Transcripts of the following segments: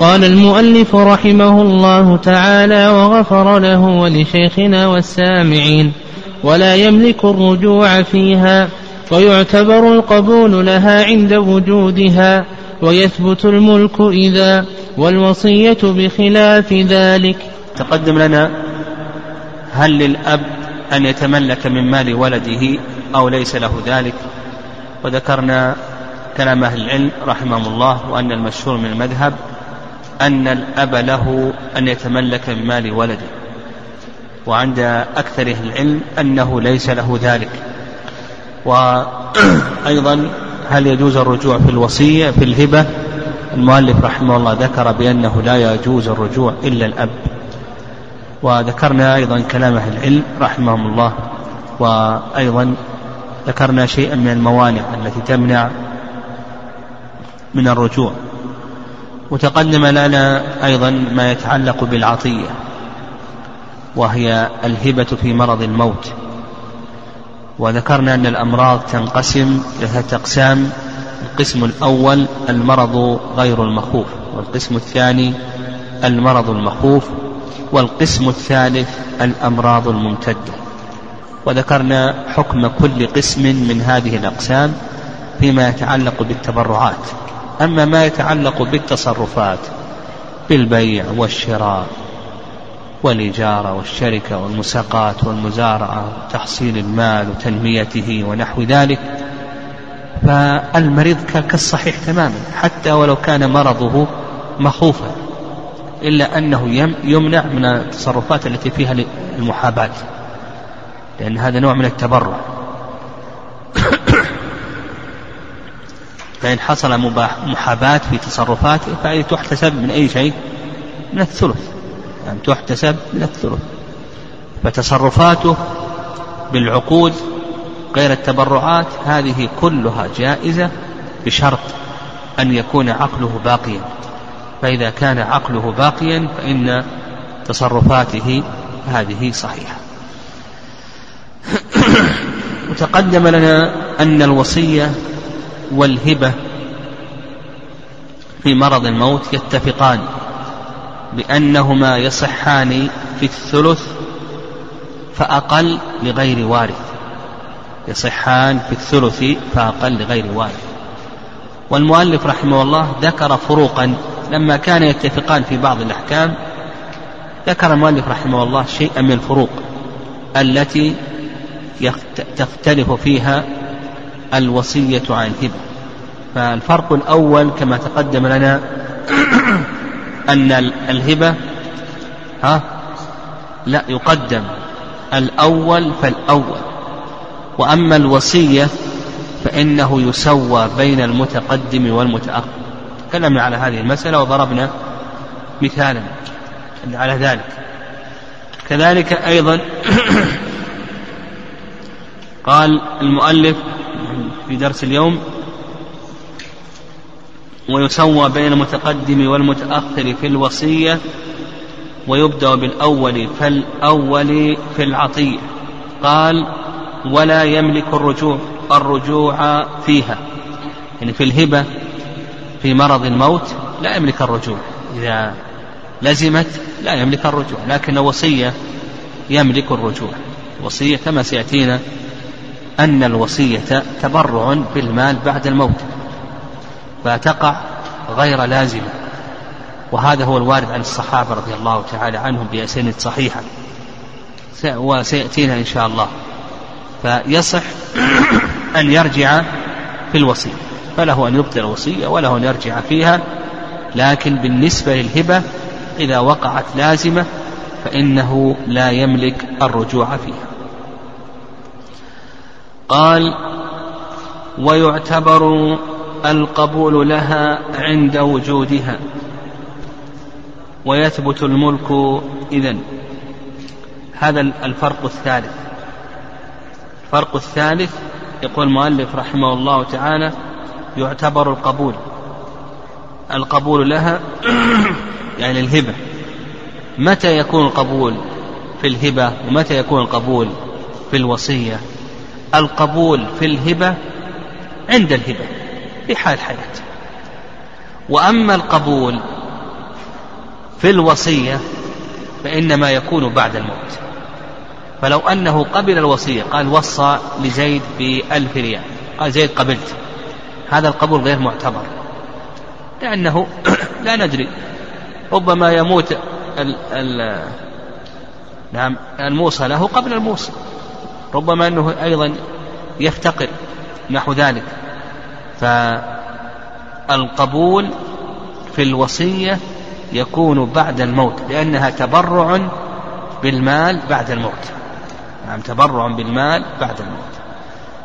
قال المؤلف رحمه الله تعالى وغفر له ولشيخنا والسامعين ولا يملك الرجوع فيها ويعتبر القبول لها عند وجودها ويثبت الملك إذا والوصية بخلاف ذلك. تقدم لنا هل للأب أن يتملك من مال ولده أو ليس له ذلك؟ وذكرنا كلام أهل العلم رحمهم الله وأن المشهور من المذهب أن الأب له أن يتملك من مال ولده. وعند أكثر أهل العلم أنه ليس له ذلك. وأيضا هل يجوز الرجوع في الوصية في الهبة؟ المؤلف رحمه الله ذكر بأنه لا يجوز الرجوع إلا الأب. وذكرنا أيضا كلام أهل العلم رحمهم الله. وأيضا ذكرنا شيئا من الموانع التي تمنع من الرجوع. وتقدم لنا أيضا ما يتعلق بالعطية وهي الهبة في مرض الموت. وذكرنا أن الأمراض تنقسم لثلاثة أقسام القسم الأول المرض غير المخوف والقسم الثاني المرض المخوف والقسم الثالث الأمراض الممتدة. وذكرنا حكم كل قسم من هذه الأقسام فيما يتعلق بالتبرعات. أما ما يتعلق بالتصرفات بالبيع والشراء والإجارة والشركة والمساقات والمزارعة وتحصيل المال وتنميته ونحو ذلك فالمريض كالصحيح تماما حتى ولو كان مرضه مخوفا إلا أنه يمنع من التصرفات التي فيها المحاباة لأن هذا نوع من التبرع. فإن حصل محاباة في تصرفاته فهذه تحتسب من أي شيء؟ من الثلث. يعني تحتسب من الثلث. فتصرفاته بالعقود غير التبرعات هذه كلها جائزة بشرط أن يكون عقله باقيا. فإذا كان عقله باقيا فإن تصرفاته هذه صحيحة. وتقدم لنا أن الوصية والهبة في مرض الموت يتفقان بأنهما يصحان في الثلث فأقل لغير وارث. يصحان في الثلث فأقل لغير وارث. والمؤلف رحمه الله ذكر فروقا لما كان يتفقان في بعض الأحكام. ذكر المؤلف رحمه الله شيئا من الفروق التي تختلف فيها الوصية عن الهبة فالفرق الأول كما تقدم لنا أن الهبة ها؟ لا يقدم. الأول فالأول. وأما الوصية فإنه يسوى بين المتقدم والمتأخر. تكلمنا على هذه المسألة وضربنا مثالا على ذلك. كذلك أيضا قال المؤلف في درس اليوم ويسوى بين المتقدم والمتأخر في الوصية ويبدأ بالأول فالأول في العطية. قال ولا يملك الرجوع الرجوع فيها. يعني في الهبة في مرض الموت لا يملك الرجوع. إذا لزمت لا يملك الرجوع لكن الوصية يملك الرجوع. الوصية كما سيأتينا أن الوصية تبرع بالمال بعد الموت فتقع غير لازمة وهذا هو الوارد عن الصحابة رضي الله تعالى عنهم بأسانيد صحيحة. وسيأتينا إن شاء الله. فيصح أن يرجع في الوصية. فله أن يبطل الوصية وله أن يرجع فيها لكن بالنسبة للهبة إذا وقعت لازمة فإنه لا يملك الرجوع فيها. قال ويعتبر القبول لها عند وجودها ويثبت الملك إذن. هذا الفرق الثالث. الفرق الثالث يقول المؤلف رحمه الله تعالى يعتبر القبول. القبول لها يعني الهبة. متى يكون القبول في الهبة ومتى يكون القبول في الوصية؟ القبول في الهبة عند الهبة في حال حياته وأما القبول في الوصية فإنما يكون بعد الموت. فلو أنه قبل الوصية قال وصى لزيد بألف ريال قال زيد قبلت. هذا القبول غير معتبر. لأنه لا ندري ربما يموت ال ال نعم الموصى له قبل الموصى. ربما أنه أيضا يفتقر نحو ذلك. فالقبول في الوصية يكون بعد الموت لأنها تبرع بالمال بعد الموت. نعم تبرع بالمال بعد الموت.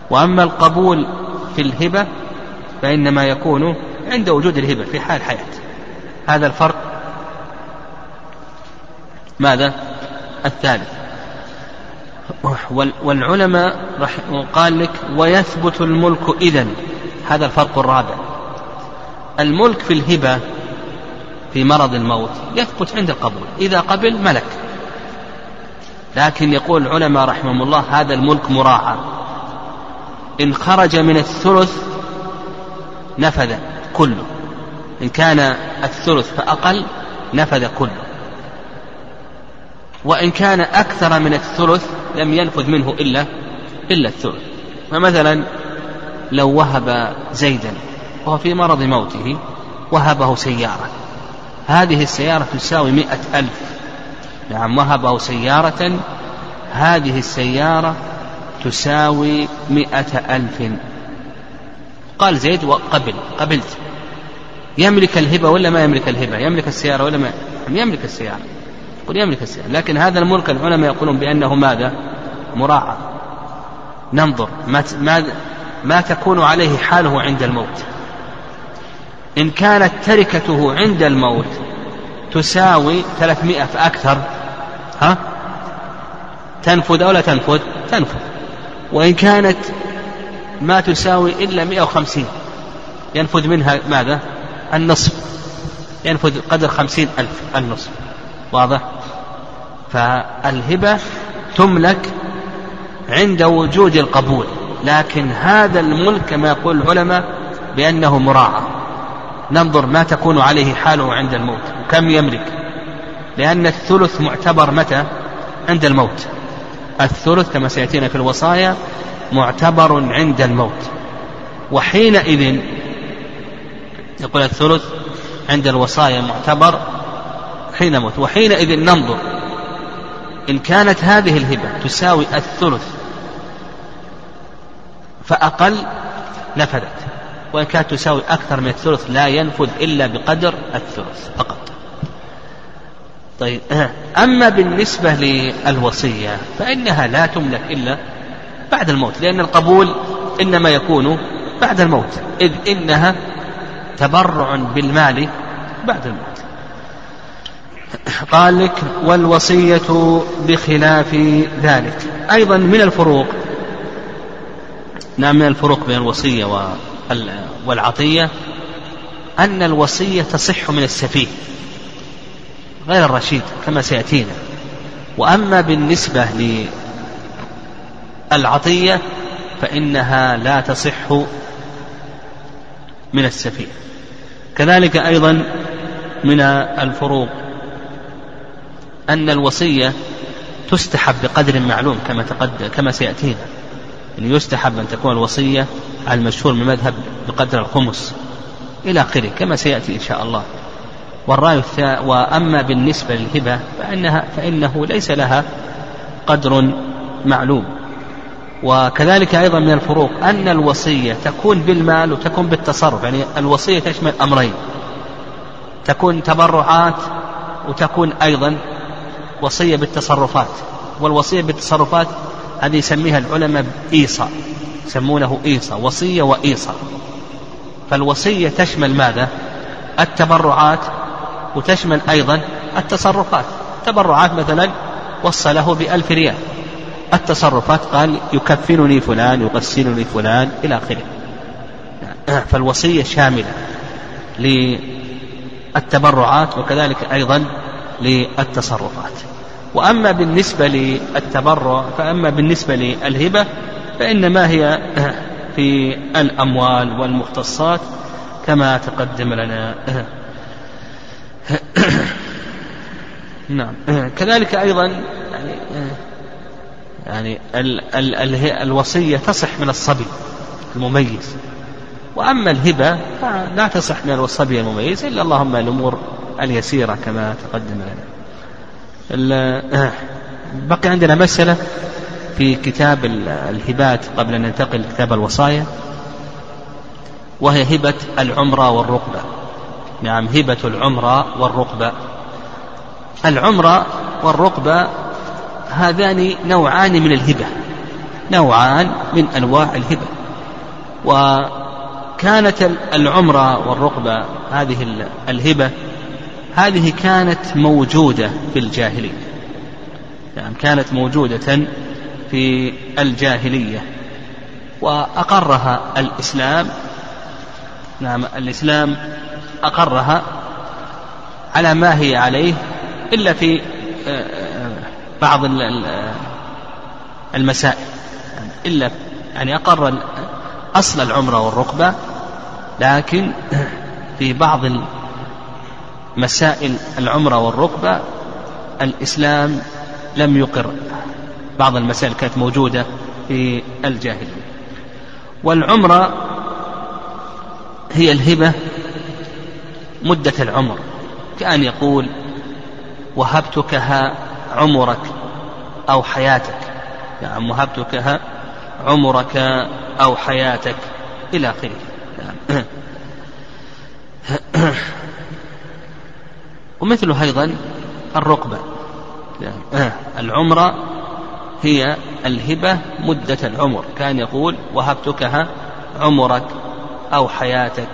وأما القبول في الهبة فإنما يكون عند وجود الهبة في حال حياة. هذا الفرق. ماذا؟ الثالث. والعلماء قال لك ويثبت الملك إذن. هذا الفرق الرابع. الملك في الهبة في مرض الموت يثبت عند القبول. إذا قبل ملك. لكن يقول العلماء رحمهم الله هذا الملك مراعى. إن خرج من الثلث نفذ كله. إن كان الثلث فأقل نفذ كله. وإن كان أكثر من الثلث لم ينفذ منه إلا إلا الثلث. فمثلا لو وهب زيدا وهو في مرض موته وهبه سيارة. هذه السيارة تساوي مئة ألف. نعم وهبه سيارة. هذه السيارة تساوي مئة ألف. قال زيد وقبل قبلت. يملك الهبة ولا ما يملك الهبة؟ يملك السيارة ولا ما؟ يملك السيارة. يقول يملك السيارة لكن هذا الملك العلماء يقولون بأنه ماذا؟ مراعى. ننظر ما, ما, ما تكون عليه حاله عند الموت. إن كانت تركته عند الموت تساوي ثلاثمائة فأكثر ها؟ تنفذ أو لا تنفذ تنفذ وإن كانت ما تساوي إلا مئة وخمسين ينفذ منها ماذا؟ النصف. ينفذ قدر خمسين ألف النصف. واضح؟ فالهبة تملك عند وجود القبول لكن هذا الملك كما يقول العلماء بأنه مراعى. ننظر ما تكون عليه حاله عند الموت. وكم يملك؟ لأن الثلث معتبر متى؟ عند الموت. الثلث كما سيأتينا في الوصايا معتبر عند الموت. وحينئذ يقول الثلث عند الوصايا معتبر حين موت. وحينئذ ننظر. إن كانت هذه الهبة تساوي الثلث فأقل نفذت وإن كانت تساوي أكثر من الثلث لا ينفذ إلا بقدر الثلث فقط. طيب أما بالنسبة للوصية فإنها لا تملك إلا بعد الموت لأن القبول إنما يكون بعد الموت إذ إنها تبرع بالمال بعد الموت. قال لك والوصية بخلاف ذلك. أيضا من الفروق. نعم من الفروق بين الوصية والعطية. أن الوصية تصح من السفيه غير الرشيد كما سيأتينا. وأما بالنسبة للعطية فإنها لا تصح من السفيه. كذلك أيضا من الفروق أن الوصية تستحب بقدر معلوم كما تقدم كما سيأتينا. يعني يستحب أن تكون الوصية على المشهور من المذهب بقدر الخمس إلى آخره كما سيأتي إن شاء الله. والرأي وأما بالنسبة للهبة فإنها فإنه ليس لها قدر معلوم. وكذلك أيضا من الفروق أن الوصية تكون بالمال وتكون بالتصرف يعني الوصية تشمل أمرين. تكون تبرعات وتكون أيضا وصية بالتصرفات. والوصية بالتصرفات هذه يسميها العلماء إيصاء يسمونه إيصاء وصية وإيصاء. فالوصية تشمل ماذا؟ التبرعات وتشمل أيضا التصرفات. تبرعات مثلا وصى له بألف ريال. التصرفات قال يكفنني فلان يغسلني فلان إلى آخره. فالوصية شاملة للتبرعات وكذلك أيضا للتصرفات. وأما بالنسبة للتبرع فأما بالنسبة للهبة فإنما هي في الأموال والمختصات كما تقدم لنا. نعم. كذلك أيضا يعني يعني ال ال ال الوصية تصح من الصبي المميز. وأما الهبة لا تصح من الصبي المميز إلا اللهم الأمور اليسيرة كما تقدم لنا. بقي عندنا مسألة في كتاب الهبات قبل أن ننتقل لكتاب الوصايا وهي هبة العمرة والرقبة. نعم هبة العمرة والرقبة. العمرة والرقبة هذان نوعان من الهبة نوعان من أنواع الهبة. وكانت العمرة والرقبة هذه الهبة هذه كانت موجودة في الجاهلية. يعني كانت موجودة في الجاهلية. وأقرها الإسلام. نعم الإسلام أقرها على ما هي عليه إلا في آه، آه، بعض المسائل. إلا يعني أقر أصل العمرة والركبة لكن في بعض مسائل العمرة والركبة الإسلام لم يقر. بعض المسائل كانت موجودة في الجاهلية. والعمرة هي الهبة مدة العمر. كأن يقول وهبتكها عمرك أو حياتك. نعم وهبتكها عمرك أو حياتك. إلى آخره. ومثله أيضا الرقبة. نعم. العمرة هي الهبة مدة العمر. كان يقول وهبتكها عمرك أو حياتك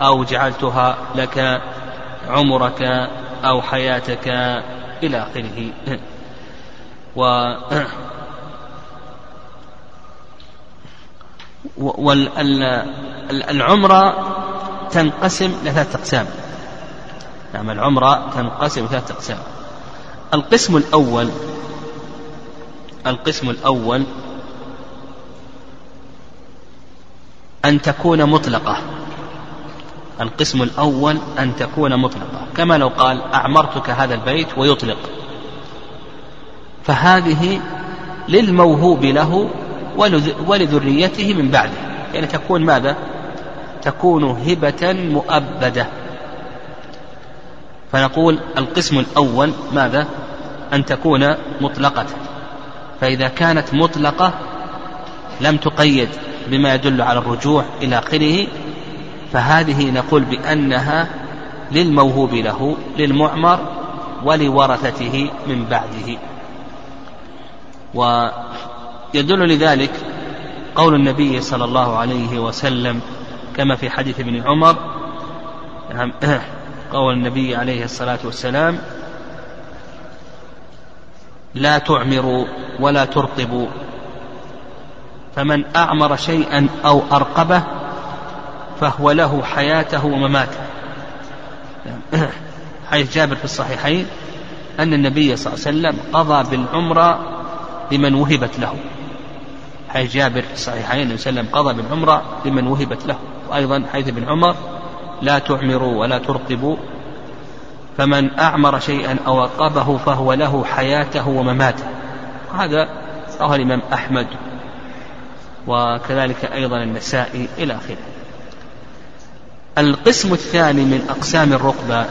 أو جعلتها لك عمرك أو حياتك إلى آخره. و والعمرة تنقسم لثلاثة أقسام. نعم العمرة تنقسم لثلاثة أقسام. القسم الأول القسم الأول أن تكون مطلقة. القسم الأول أن تكون مطلقة. كما لو قال أعمرتك هذا البيت ويطلق. فهذه للموهوب له ولذريته من بعده. يعني تكون ماذا؟ تكون هبة مؤبدة. فنقول القسم الأول ماذا؟ أن تكون مطلقة. فإذا كانت مطلقة لم تقيد بما يدل على الرجوع إلى آخره فهذه نقول بأنها للموهوب له للمعمر ولورثته من بعده. ويدل لذلك قول النبي صلى الله عليه وسلم كما في حديث ابن عمر قول النبي عليه الصلاة والسلام لا تعمروا ولا ترقبوا فمن أعمر شيئا أو أرقبه فهو له حياته ومماته. حيث جابر في الصحيحين أن النبي صلى الله عليه وسلم قضى بالعمرة لمن وهبت له. حيث جابر في الصحيحين عليه وسلم قضى بالعمرة لمن وهبت له. وأيضا حيث ابن عمر لا تعمروا ولا ترقبوا فمن أعمر شيئا أو أرقبه فهو له حياته ومماته. هذا رواه الإمام أحمد وكذلك أيضا النسائي إلى آخره. القسم الثاني من أقسام الرقبة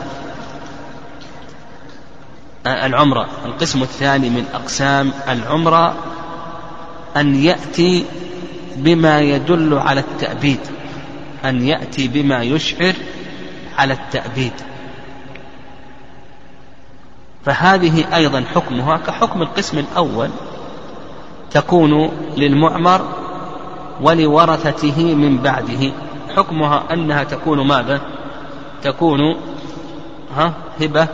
العمرة. القسم الثاني من أقسام العمرة أن يأتي بما يدل على التأبيد. أن يأتي بما يشعر على التأبيد. فهذه أيضا حكمها كحكم القسم الأول تكون للمعمر ولورثته من بعده. حكمها أنها تكون ماذا؟ تكون ها هبة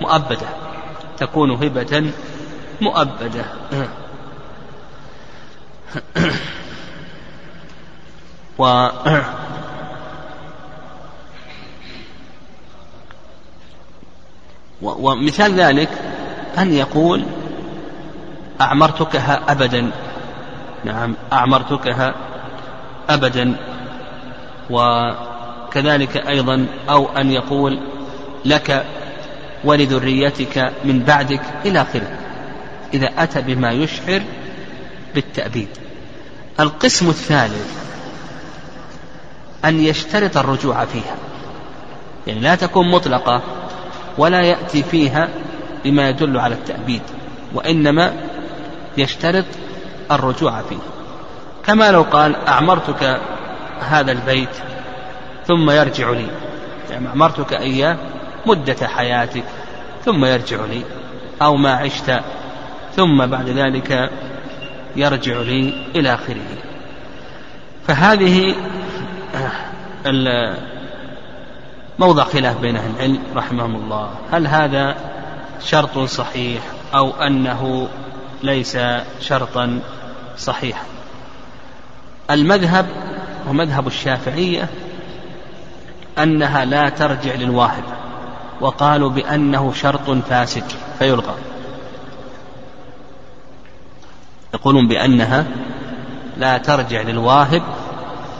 مؤبدة. تكون هبة مؤبدة. و ومثال ذلك أن يقول أعمرتكها أبدا. نعم أعمرتكها أبدا. وكذلك أيضا أو أن يقول لك ولذريتك من بعدك إلى آخره إذا أتى بما يشعر بالتأبيد. القسم الثالث أن يشترط الرجوع فيها. يعني لا تكون مطلقة ولا يأتي فيها بما يدل على التأبيد وإنما يشترط الرجوع فيه. كما لو قال أعمرتك هذا البيت ثم يرجع لي يعني أعمرتك إياه مدة حياتك ثم يرجع لي أو ما عشت ثم بعد ذلك يرجع لي إلى آخره. فهذه موضع خلاف بين أهل العلم رحمهم الله. هل هذا شرط صحيح أو أنه ليس شرطا صحيحا؟ المذهب ومذهب الشافعية أنها لا ترجع للواهب وقالوا بأنه شرط فاسد فيلغى. يقولون بأنها لا ترجع للواهب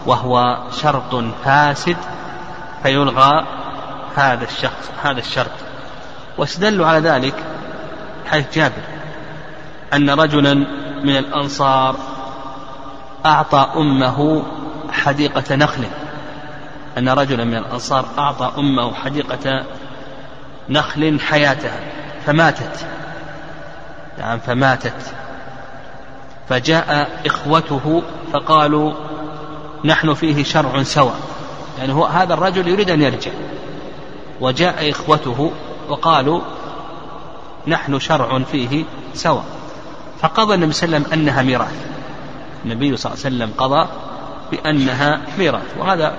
وهو شرط فاسد فيلغى هذا الشخص هذا الشرط. واستدلوا على ذلك حيث جابر. أن رجلا من الأنصار أعطى أمه حديقة نخل. أن رجلا من الأنصار أعطى أمه حديقة نخل حياتها فماتت. نعم فماتت. فجاء إخوته فقالوا نحن فيه شرع سواء يعني هو هذا الرجل يريد أن يرجع. وجاء إخوته وقالوا نحن شرع فيه سواء. فقضى النبي صلى الله عليه وسلم أنها ميراث. النبي صلى الله عليه وسلم قضى بأنها ميراث. وهذا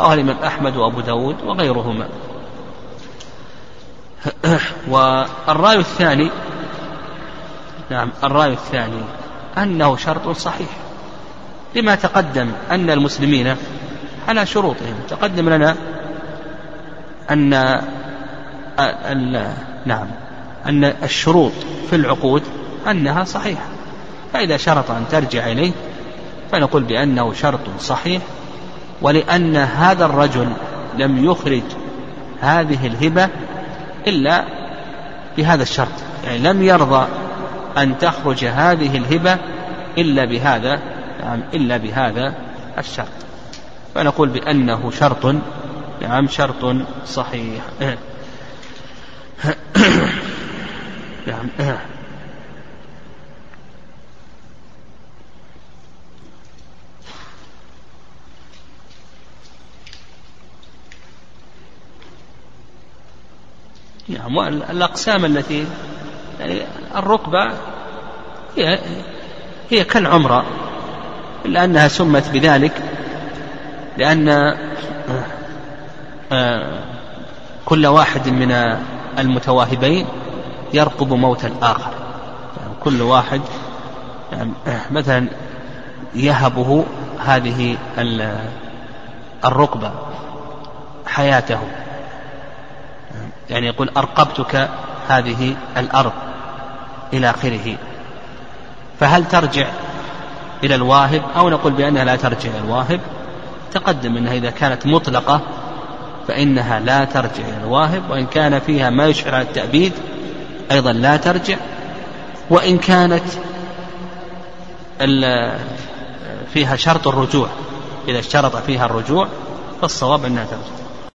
رواه الإمام أحمد وأبو داود وغيرهما. والرأي الثاني نعم الرأي الثاني أنه شرط صحيح. لما تقدم أن المسلمين على شروطهم. تقدم لنا أن نعم أن الشروط في العقود أنها صحيحة. فإذا شرط أن ترجع إليه فنقول بأنه شرط صحيح ولأن هذا الرجل لم يخرج هذه الهبة إلا بهذا الشرط. يعني لم يرضى أن تخرج هذه الهبة إلا بهذا نعم إلا بهذا الشرط. فنقول بأنه شرط. نعم شرط صحيح. نعم. نعم والأقسام التي يعني الركبة هي هي كالعمرة إلا أنها سمت بذلك لأن آه، كل واحد من المتواهبين يرقب موت الآخر. يعني كل واحد يعني مثلا يهبه هذه الركبة حياته. يعني يقول أرقبتك هذه الأرض إلى آخره. فهل ترجع إلى الواهب؟ أو نقول بأنها لا ترجع إلى الواهب؟ تقدم أنها إذا كانت مطلقة فإنها لا ترجع إلى الواهب وإن كان فيها ما يشعر على التأبيد أيضا لا ترجع. وإن كانت فيها شرط الرجوع إذا اشترط فيها الرجوع فالصواب أنها ترجع.